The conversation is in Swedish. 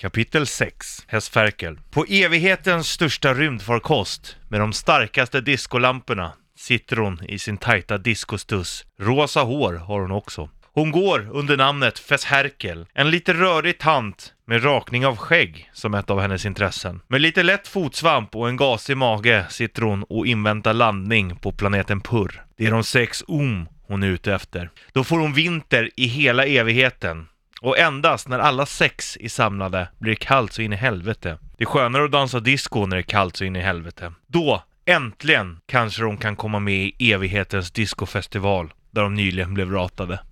Kapitel 6 Hästferkel På evighetens största rymdfarkost med de starkaste diskolamporna sitter hon i sin tajta diskostuss. Rosa hår har hon också. Hon går under namnet Fess Herkel, en lite rörig tant med rakning av skägg som ett av hennes intressen. Med lite lätt fotsvamp och en gasig mage sitter hon och inväntar landning på planeten Purr. Det är de sex Om hon är ute efter. Då får hon vinter i hela evigheten. Och endast när alla sex är samlade blir det kallt så in i helvete. Det är skönare att dansa disco när det är kallt så in i helvete. Då, äntligen, kanske de kan komma med i evighetens discofestival där de nyligen blev ratade.